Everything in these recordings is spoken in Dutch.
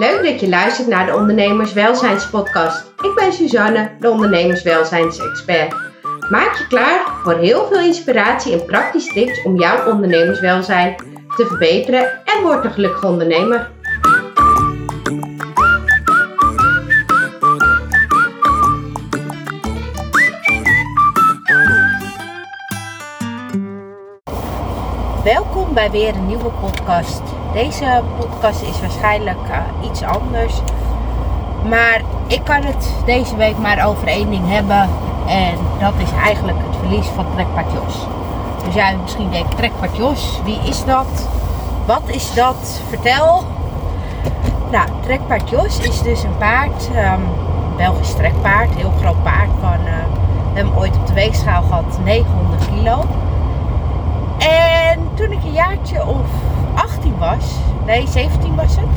Leuk dat je luistert naar de Ondernemerswelzijnspodcast. Ik ben Suzanne, de ondernemerswelzijnsexpert. Maak je klaar voor heel veel inspiratie en praktische tips om jouw ondernemerswelzijn te verbeteren en word een gelukkige ondernemer. Welkom bij weer een nieuwe podcast. Deze podcast is waarschijnlijk uh, iets anders. Maar ik kan het deze week maar over één ding hebben. En dat is eigenlijk het verlies van trekpaard Jos. Dus jij misschien denkt, trekpaard Jos, wie is dat? Wat is dat? Vertel. Nou, trekpaard Jos is dus een paard, um, Belgisch trekpaard, heel groot paard. Van, uh, we hebben ooit op de weegschaal gehad, 900 kilo. En toen ik een jaartje of 18 was, nee 17 was het,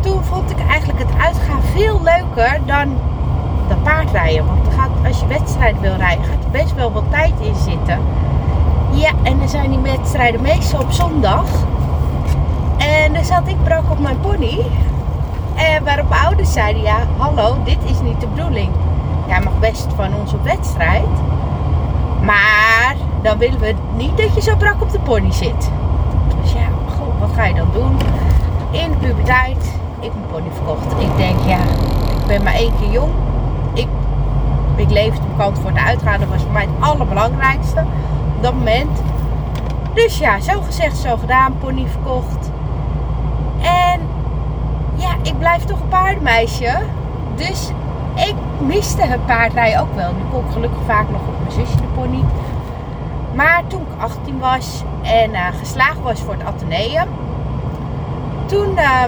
toen vond ik eigenlijk het uitgaan veel leuker dan de paardrijden. Want gaat, als je wedstrijden wil rijden, gaat er best wel wat tijd in zitten. Ja, en dan zijn die wedstrijden meestal op zondag. En dan zat ik brak op mijn pony. En waarop ouders zeiden, ja, hallo, dit is niet de bedoeling. Jij mag best van ons op wedstrijd. Maar dan willen we niet dat je zo brak op de pony zit. Wat ga je dan doen? In de puberteit, ik mijn pony verkocht. Ik denk, ja, ik ben maar één keer jong. Ik, ik leefde op kant voor het uitgaan. Was voor mij het allerbelangrijkste op dat moment. Dus ja, zo gezegd, zo gedaan. Pony verkocht. En ja, ik blijf toch een paardenmeisje. Dus ik miste het paardrijden ook wel. Nu kon ik gelukkig vaak nog op mijn zusje de pony. Maar toen ik 18 was en uh, geslaagd was voor het ateneum, toen uh,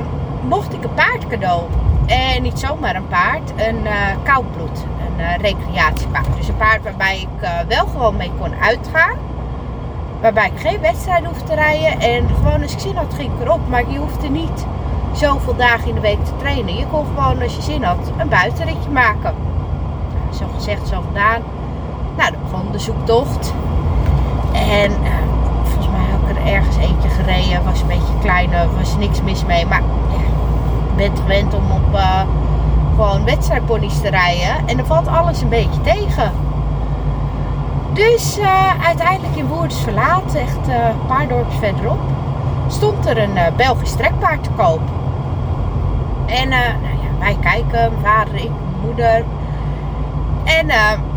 mocht ik een paard cadeau. En niet zomaar een paard, een uh, koudbloed, een recreatiepaard. Dus een paard waarbij ik wel gewoon mee kon uitgaan. Waarbij ik geen wedstrijd hoefde te rijden. En gewoon als ik zin had, ging ik erop. Maar je hoefde niet zoveel dagen in de week te trainen. Je kon gewoon als je zin had een buitenritje maken. Zo gezegd, zo gedaan. Nou, dan begon de zoektocht. En volgens mij heb ik er ergens eentje gereden. Was een beetje kleiner, was niks mis mee. Maar ja, ik ben gewend om op uh, gewoon wedstrijdponies te rijden. En dan valt alles een beetje tegen. Dus uh, uiteindelijk in Woerders Verlaat, echt een paar dorpjes verderop, stond er een Belgisch trekpaard te koop. En nou ja, wij kijken, vader, ik, moeder. En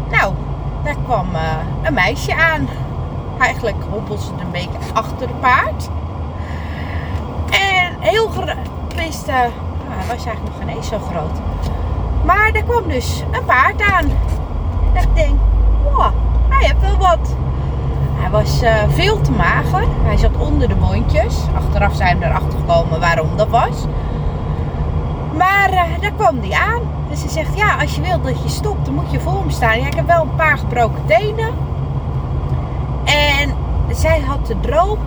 nou, daar kwam een meisje aan. Eigenlijk hobbelde ze een beetje achter het paard. En heel uh, hij was eigenlijk nog geen eens zo groot. Maar er kwam dus een paard aan. En ik denk, wow, hij heeft wel wat. Hij was uh, veel te mager. Hij zat onder de mondjes. Achteraf zijn we erachter gekomen waarom dat was. Maar uh, daar kwam hij aan. Dus ze zegt, ja, als je wilt dat je stopt, dan moet je voor hem staan. Ja, ik heb wel een paar gebroken tenen. En zij had de droom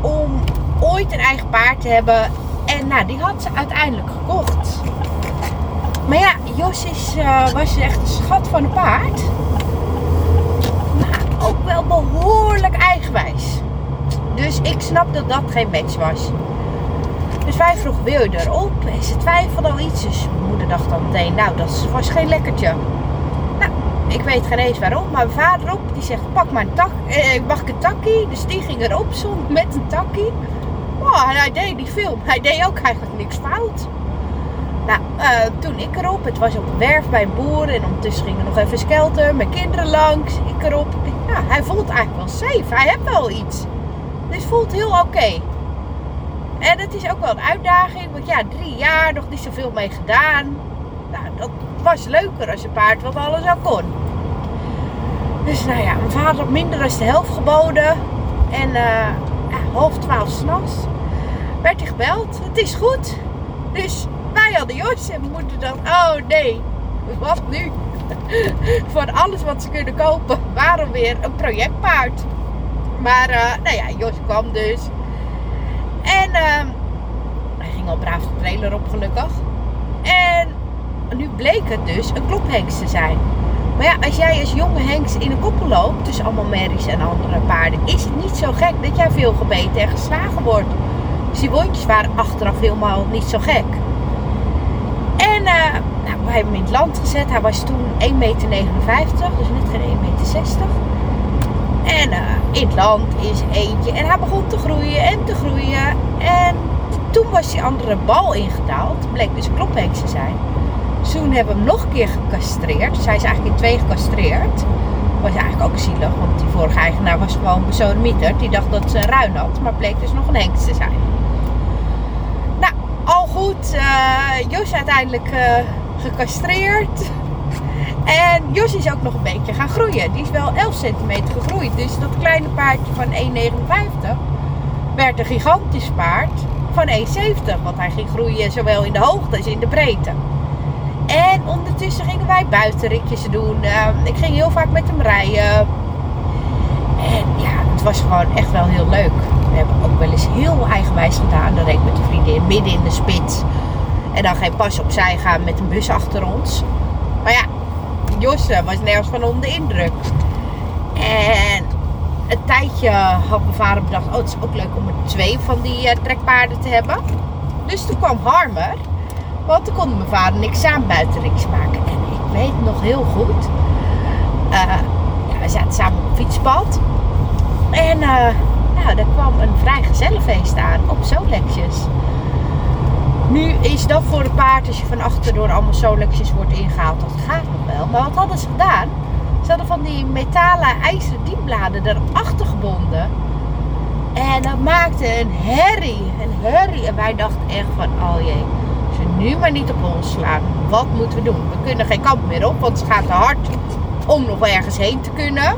om ooit een eigen paard te hebben. En nou, die had ze uiteindelijk gekocht. Maar ja, Jos is, uh, was echt een schat van een paard. Maar ook wel behoorlijk eigenwijs. Dus ik snap dat dat geen match was. Dus wij vroegen, wil je erop? En ze twijfelde al iets. Dus moeder dacht dan meteen, nou, dat was geen lekkertje. Ik weet geen eens waarom, maar mijn vader op, die zegt, pak maar een tak, eh, mag ik een takkie? Dus die ging erop zonder met een takkie. Oh, en hij deed niet veel, hij deed ook eigenlijk niks fout. Nou, uh, toen ik erop, het was op een werf bij een boer en ondertussen ging er nog even skelter, mijn kinderen langs, ik erop. Ja, hij voelt eigenlijk wel safe, hij heeft wel iets. Dus voelt heel oké. En het is ook wel een uitdaging, want ja, drie jaar, nog niet zoveel mee gedaan. Nou, dat was leuker als een paard wat alles al kon. Dus nou ja, mijn vader had minder dan de helft geboden. En ja, half twaalf s'nachts werd hij gebeld. Het is goed. Dus wij hadden Jos en mijn moeder dan, oh nee, wat nu? Voor alles wat ze kunnen kopen, waarom weer een projectpaard? Maar uh, nou ja, Jos kwam dus. En uh, hij ging al braaf de trailer op gelukkig. En nu bleek het dus een klophengst te zijn. Maar ja, als jij als jonge hengst in een koppel loopt, tussen allemaal merries en andere paarden, is het niet zo gek dat jij veel gebeten en geslagen wordt. Dus die wondjes waren achteraf helemaal niet zo gek. nou, we hebben hem in het land gezet. Hij was toen 1,59 meter, dus net geen 1,60 meter. En uh, in het land is eentje. En hij begon te groeien en te groeien. En toen was die andere bal ingedaald. Bleek dus een te zijn. Toen hebben we hem nog een keer gecastreerd. Dus hij is eigenlijk in twee gecastreerd. Was eigenlijk ook zielig, want die vorige eigenaar was gewoon zo'n mieter. Die dacht dat ze een ruin had, maar bleek dus nog een hengst te zijn. Nou, al goed. Uh, Jos uiteindelijk uh, gecastreerd. En Jos is ook nog een beetje gaan groeien. Die is wel 11 centimeter gegroeid. Dus dat kleine paardje van 1,59 werd een gigantisch paard van 1,70. Want hij ging groeien zowel in de hoogte als in de breedte. En ondertussen gingen wij buitenritjes doen. Ehm, ik ging heel vaak met hem rijden. En ja, het was gewoon echt wel heel leuk. We hebben ook wel eens heel eigenwijs gedaan. Dan reed ik met de vriendin midden in de spits. En dan geen pas opzij gaan met een bus achter ons. Maar ja, Josse was nergens van onder de indruk. En een tijdje had mijn vader bedacht, oh het is ook leuk om er twee van die uh, trekpaarden te hebben. Dus toen kwam Harmer. Want toen konden mijn vader en ik samen buitenriks maken. En ik weet nog heel goed. Uh, ja, we zaten samen op het fietspad. En uh, nou, er kwam een vrij gezellenfeest aan op Solexjes. Nu is dat voor de paard als je van achter door allemaal Solexjes wordt ingehaald. Dat gaat nog wel. Maar wat hadden ze gedaan? Ze hadden van die metalen ijzeren dienbladen erachter gebonden. En dat maakte een herrie. Een herrie. En wij dachten echt van, oh jee nu maar niet op ons slaan. Wat moeten we doen? We kunnen geen kant meer op, want het gaat te hard om nog ergens heen te kunnen.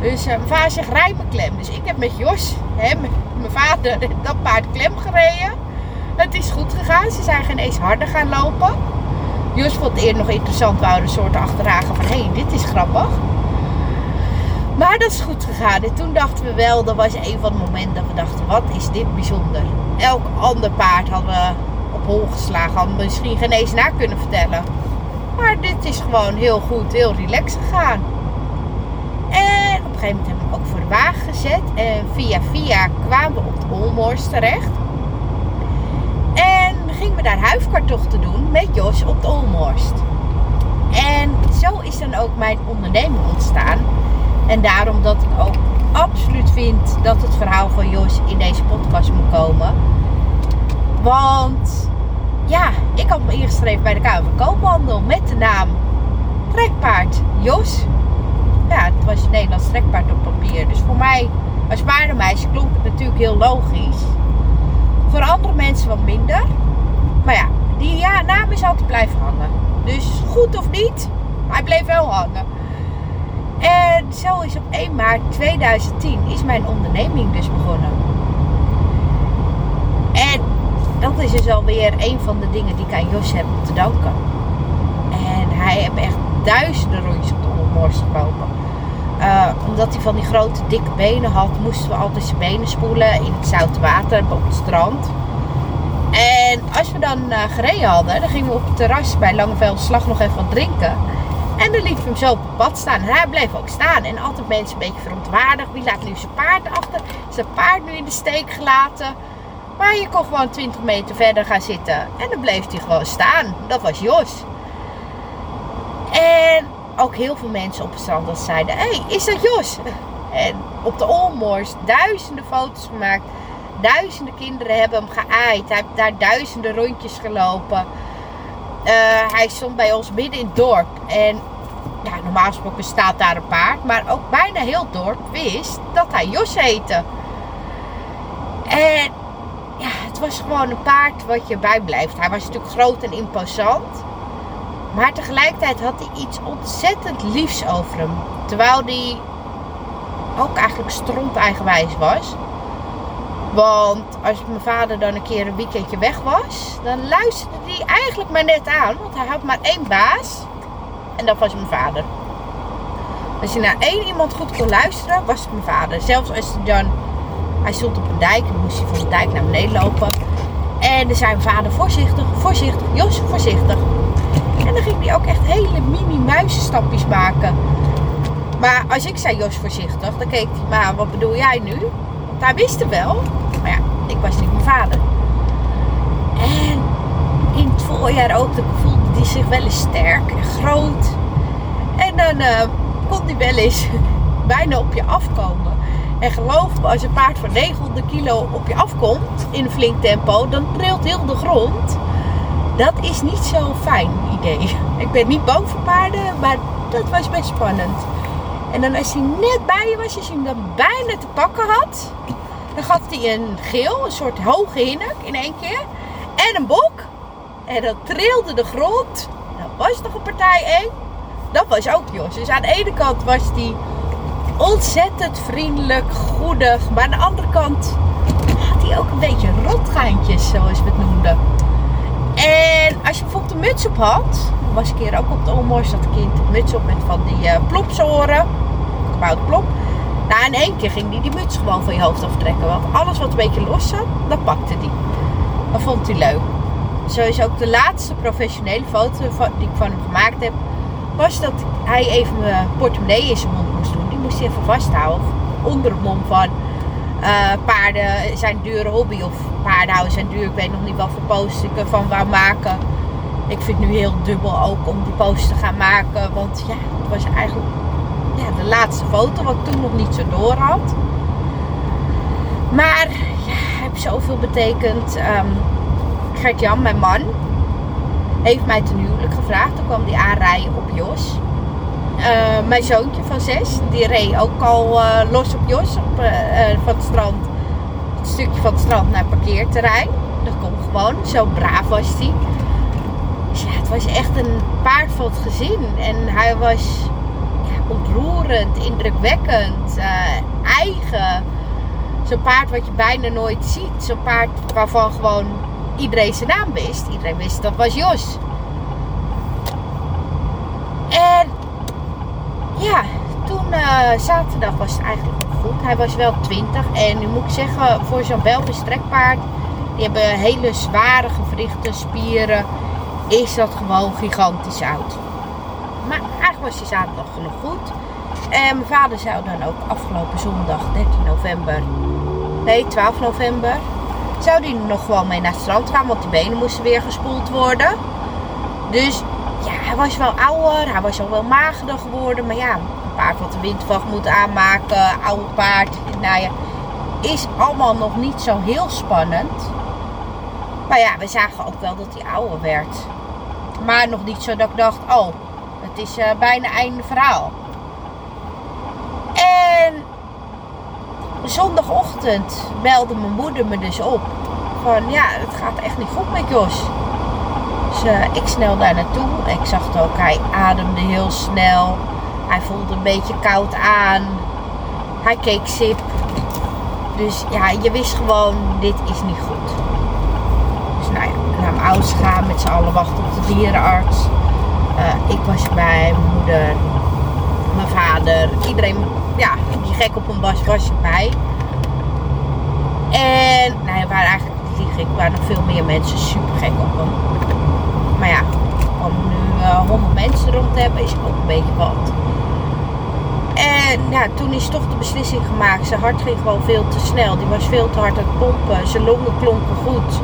Dus uh, mijn vader zegt, rij me klem. Dus ik heb met Jos, hè, mijn vader, dat paard klem gereden. Het is goed gegaan. Ze zijn geen eens harder gaan lopen. Jos vond het eerder nog interessant. We een soort achterhagen van, hé, dit is grappig. Maar dat is goed gegaan. En toen dachten we wel, dat was een van de momenten dat we dachten, wat is dit bijzonder. Elk ander paard hadden we hol geslagen. Misschien geen eens na kunnen vertellen. Maar dit is gewoon heel goed, heel relaxed gegaan. En op een gegeven moment hebben we hem ook voor de wagen gezet. En via via kwamen we op de Olmorst terecht. En gingen we daar huifkartochten doen met Jos op de Olmorst. En zo is dan ook mijn onderneming ontstaan. En daarom dat ik ook absoluut vind dat het verhaal van Jos in deze podcast moet komen. Want ja, ik had me ingeschreven bij de Kamer Koophandel met de naam Trekpaard Jos. Ja, het was een Nederlands trekpaard op papier. Dus voor mij als paardenmeisje klonk het natuurlijk heel logisch. Voor andere mensen wat minder. Maar ja, die ja, naam is altijd blijven hangen. Dus goed of niet, hij bleef wel hangen. En zo is op 1 maart 2010 is mijn onderneming dus begonnen. Dat is dus alweer een van de dingen die ik aan Jos heb te danken. En hij heeft echt duizenden rondjes op de Olmorst gelopen. Uh, omdat hij van die grote dikke benen had, moesten we altijd zijn benen spoelen in het zoute water op het strand. En als we dan uh, gereden hadden, dan gingen we op het terras bij Langeveld Slag nog even wat drinken. En dan liet we hem zo op het pad staan. En hij bleef ook staan. En altijd mensen een beetje verontwaardigd. Wie laat nu zijn paard achter? Zijn paard nu in de steek gelaten? Maar je kon gewoon 20 meter verder gaan zitten. En dan bleef hij gewoon staan. Dat was Jos. En ook heel veel mensen op het strand zeiden: Hé, hey, is dat Jos? En op de Olmors duizenden foto's gemaakt. Duizenden kinderen hebben hem geaaid. Hij heeft daar duizenden rondjes gelopen. Uh, hij stond bij ons midden in het dorp. En ja, normaal gesproken staat daar een paard. Maar ook bijna heel het dorp wist dat hij Jos heette. En het was gewoon een paard wat je bijblijft. Hij was natuurlijk groot en imposant. Maar tegelijkertijd had hij iets ontzettend liefs over hem. Terwijl hij ook eigenlijk stront eigenwijs was. Want als mijn vader dan een keer een weekendje weg was, dan luisterde hij eigenlijk maar net aan. Want hij had maar één baas. En dat was mijn vader. Als je naar één iemand goed kon luisteren, was het mijn vader. Zelfs als hij dan hij stond op een dijk en moest hij van de dijk naar beneden lopen. En zei mijn vader voorzichtig, voorzichtig, Jos voorzichtig. En dan ging hij ook echt hele mini muizenstapjes maken. Maar als ik zei Jos voorzichtig, dan keek hij maar wat bedoel jij nu? Want hij wist het wel. Maar ja, ik was niet mijn vader. En in het voorjaar ook, dan voelde hij zich wel eens sterk en groot. En dan uh, kon hij wel eens bijna op je afkomen. En geloof me, als een paard van 900 kilo op je afkomt in een flink tempo, dan trilt heel de grond. Dat is niet zo'n fijn idee. Ik ben niet bang voor paarden, maar dat was best spannend. En dan als hij net bij je was, als je hem dan bijna te pakken had, dan gaf hij een geel, een soort hoge hinnik in één keer. En een bok. En dat trilde de grond. Dat was nog een partij eng. Dat was ook Jos. Dus aan de ene kant was hij ontzettend vriendelijk, goedig. Maar aan de andere kant had hij ook een beetje rotgaantjes, zoals we het noemden. En als je bijvoorbeeld een muts op had, was een keer ook op de Olmors dat kind een muts op met van die uh, plopsoren, gebouwd plop. Nou, in één keer ging hij die, die muts gewoon van je hoofd aftrekken. Want alles wat een beetje los zat, dat pakte hij. Dat vond hij leuk. Zo is ook de laatste professionele foto die ik van hem gemaakt heb, was dat hij even mijn portemonnee in zijn mond moest. Die hij even vasthouden. Onder het mom van uh, paarden zijn dure hobby of paardenhouden zijn duur. Ik weet nog niet wat voor post ik ervan wou maken. Ik vind het nu heel dubbel ook om die post te gaan maken. Want ja, het was eigenlijk ja, de laatste foto wat ik toen nog niet zo door had. Maar ja, heeft zoveel betekend. Um, Gert-Jan, mijn man, heeft mij ten huwelijk gevraagd. Toen kwam hij aanrijden op Jos. Uh, mijn zoontje van zes, die reed ook al uh, los op Jos op, uh, van het strand. Het stukje van het strand naar het parkeerterrein. Dat kon gewoon, zo braaf was hij. Dus ja, het was echt een paard van het gezin. En hij was ja, ontroerend, indrukwekkend, eigen. Zo'n paard wat je bijna nooit ziet. Zo'n paard waarvan gewoon iedereen zijn naam wist. Iedereen wist dat was Jos. En ja, toen uh, zaterdag was het eigenlijk nog goed. Hij was wel 20. En nu moet ik zeggen, voor zo'n Belgisch trekpaard, die hebben hele zware gewrichten, spieren, is dat gewoon gigantisch oud. Maar eigenlijk was hij zaterdag nog goed. En mijn vader zou dan ook afgelopen zondag, 13 november, nee 12 november, zou die nog gewoon mee naar het strand gaan, want die benen moesten weer gespoeld worden. Dus ja, hij was wel ouder, hij was al wel magerder geworden. Maar ja, een paard wat de windvacht moet aanmaken, oude paard, nou ja, is allemaal nog niet zo heel spannend. Maar ja, we zagen ook wel dat hij ouder werd. Maar nog niet zo dat ik dacht, oh, het is uh, bijna einde verhaal. En zondagochtend belde mijn moeder me dus op. Van ja, het gaat echt niet goed met Jos. Uh, ik snel daar naartoe. Ik zag ook, hij ademde heel snel. Hij voelde een beetje koud aan. Hij keek sip. Dus ja, je wist gewoon, dit is niet goed. Dus nou ja, naar mijn ouders gaan, met z'n allen wachten op de dierenarts. Uh, ik was erbij, mijn moeder, mijn vader, iedereen ja, die gek op hem was, was erbij. En nou, er waren eigenlijk die gek, er waren nog veel meer mensen super gek op hem. Maar ja, om nu eh, 100 mensen rond te hebben is ook een beetje wat. En ja, toen is toch de beslissing gemaakt. Zijn hart ging gewoon veel te snel. Die was veel te hard aan het pompen. Zijn longen klonken goed.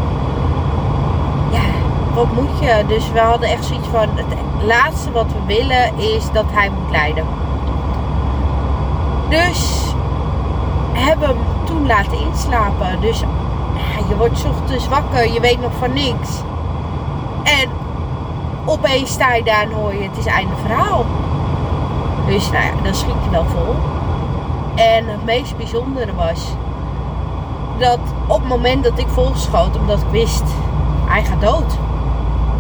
Ja, wat moet je? Dus we hadden echt zoiets van: het laatste wat we willen is dat hij moet lijden. Dus hebben hem toen laten inslapen. Dus je wordt ochtends wakker, je weet nog van niks. En opeens sta je daar hoor je, het is einde verhaal. Dus nou ja, dan schiet je wel vol. En het meest bijzondere was dat op het moment dat ik volschoot, omdat ik wist, hij gaat dood.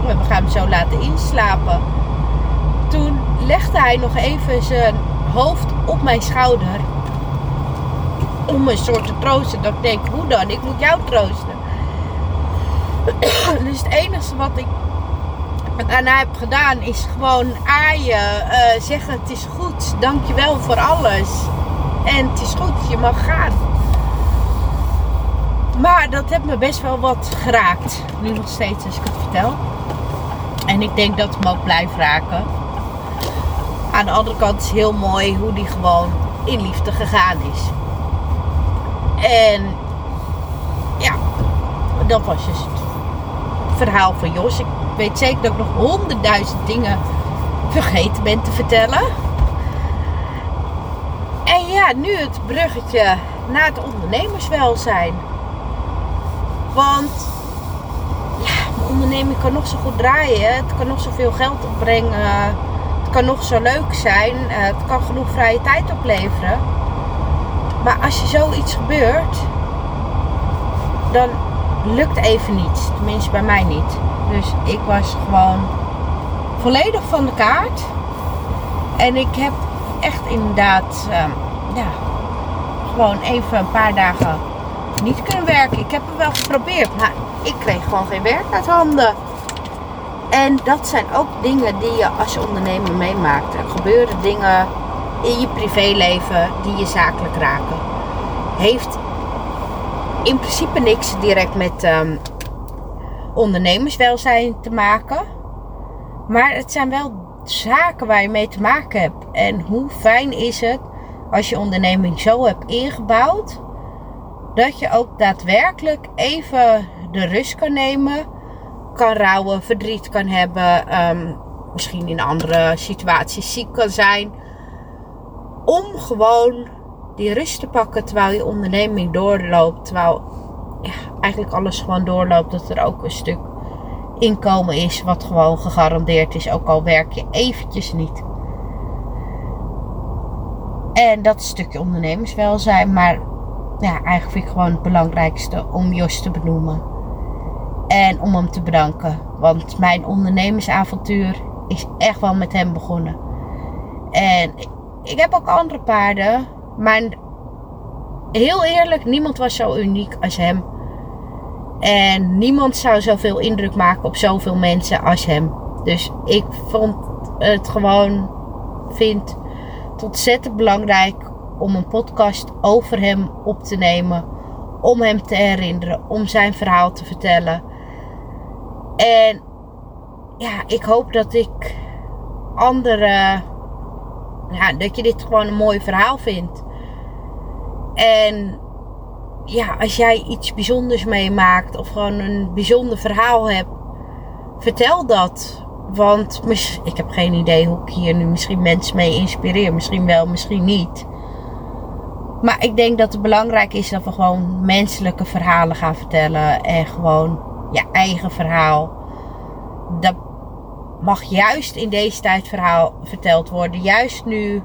We gaan hem zo laten inslapen. Toen legde hij nog even zijn hoofd op mijn schouder. Om een soort te troosten. Dat ik denk, hoe dan? Ik moet jou troosten. dus het enige wat ik daarna heb gedaan is gewoon aaien. Uh, zeggen het is goed. Dankjewel voor alles. En het is goed, je mag gaan. Maar dat heeft me best wel wat geraakt. Nu nog steeds als ik het vertel. En ik denk dat het me ook blijft raken. Aan de andere kant is heel mooi hoe die gewoon in liefde gegaan is. En ja, dat was dus het verhaal van Jos. Weet zeker dat ik nog honderdduizend dingen vergeten ben te vertellen. En ja, nu het bruggetje naar het ondernemerswelzijn. Want ja, mijn onderneming kan nog zo goed draaien. Het kan nog zoveel geld opbrengen. Het kan nog zo leuk zijn. Eh, het kan genoeg vrije tijd opleveren. Maar als je zoiets gebeurt, dan lukt even niets. Tenminste bij mij niet. Dus ik was gewoon volledig van de kaart. En ik heb echt inderdaad, um, ja, gewoon even een paar dagen niet kunnen werken. Ik heb het wel geprobeerd, maar ik kreeg gewoon geen werk uit handen. En dat zijn ook dingen die je als ondernemer meemaakt. Er gebeuren dingen in je privéleven die je zakelijk raken. Heeft in principe niks direct met um, ondernemerswelzijn te maken. Maar het zijn wel zaken waar je mee te maken hebt. En hoe fijn is het als je onderneming zo hebt ingebouwd. Dat je ook daadwerkelijk even de rust kan nemen. Kan rouwen, verdriet kan hebben. Um, misschien in andere situaties ziek kan zijn. Om gewoon die rust te pakken terwijl je onderneming doorloopt. Terwijl eigenlijk alles gewoon doorloopt. Dat er ook een stuk inkomen is wat gewoon gegarandeerd is. Ook al werk je eventjes niet. En dat stukje ondernemerswelzijn. Maar ja, eigenlijk vind ik gewoon het belangrijkste om Jos te benoemen. En om hem te bedanken. Want mijn ondernemersavontuur is echt wel met hem begonnen. En ik heb ook andere paarden. Maar heel eerlijk, niemand was zo uniek als hem. En niemand zou zoveel indruk maken op zoveel mensen als hem. Dus ik vond het gewoon, vind het ontzettend belangrijk om een podcast over hem op te nemen. Om hem te herinneren, om zijn verhaal te vertellen. En ja, ik hoop dat ik andere, ja, dat je dit gewoon een mooi verhaal vindt. En ja, als jij iets bijzonders meemaakt of gewoon een bijzonder verhaal hebt, vertel dat. Want ik heb geen idee hoe ik hier nu misschien mensen mee inspireer. Misschien wel, misschien niet. Maar ik denk dat het belangrijk is dat we gewoon menselijke verhalen gaan vertellen. En gewoon je eigen verhaal. Dat mag juist in deze tijd verhaal verteld worden. Juist nu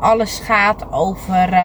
alles gaat over.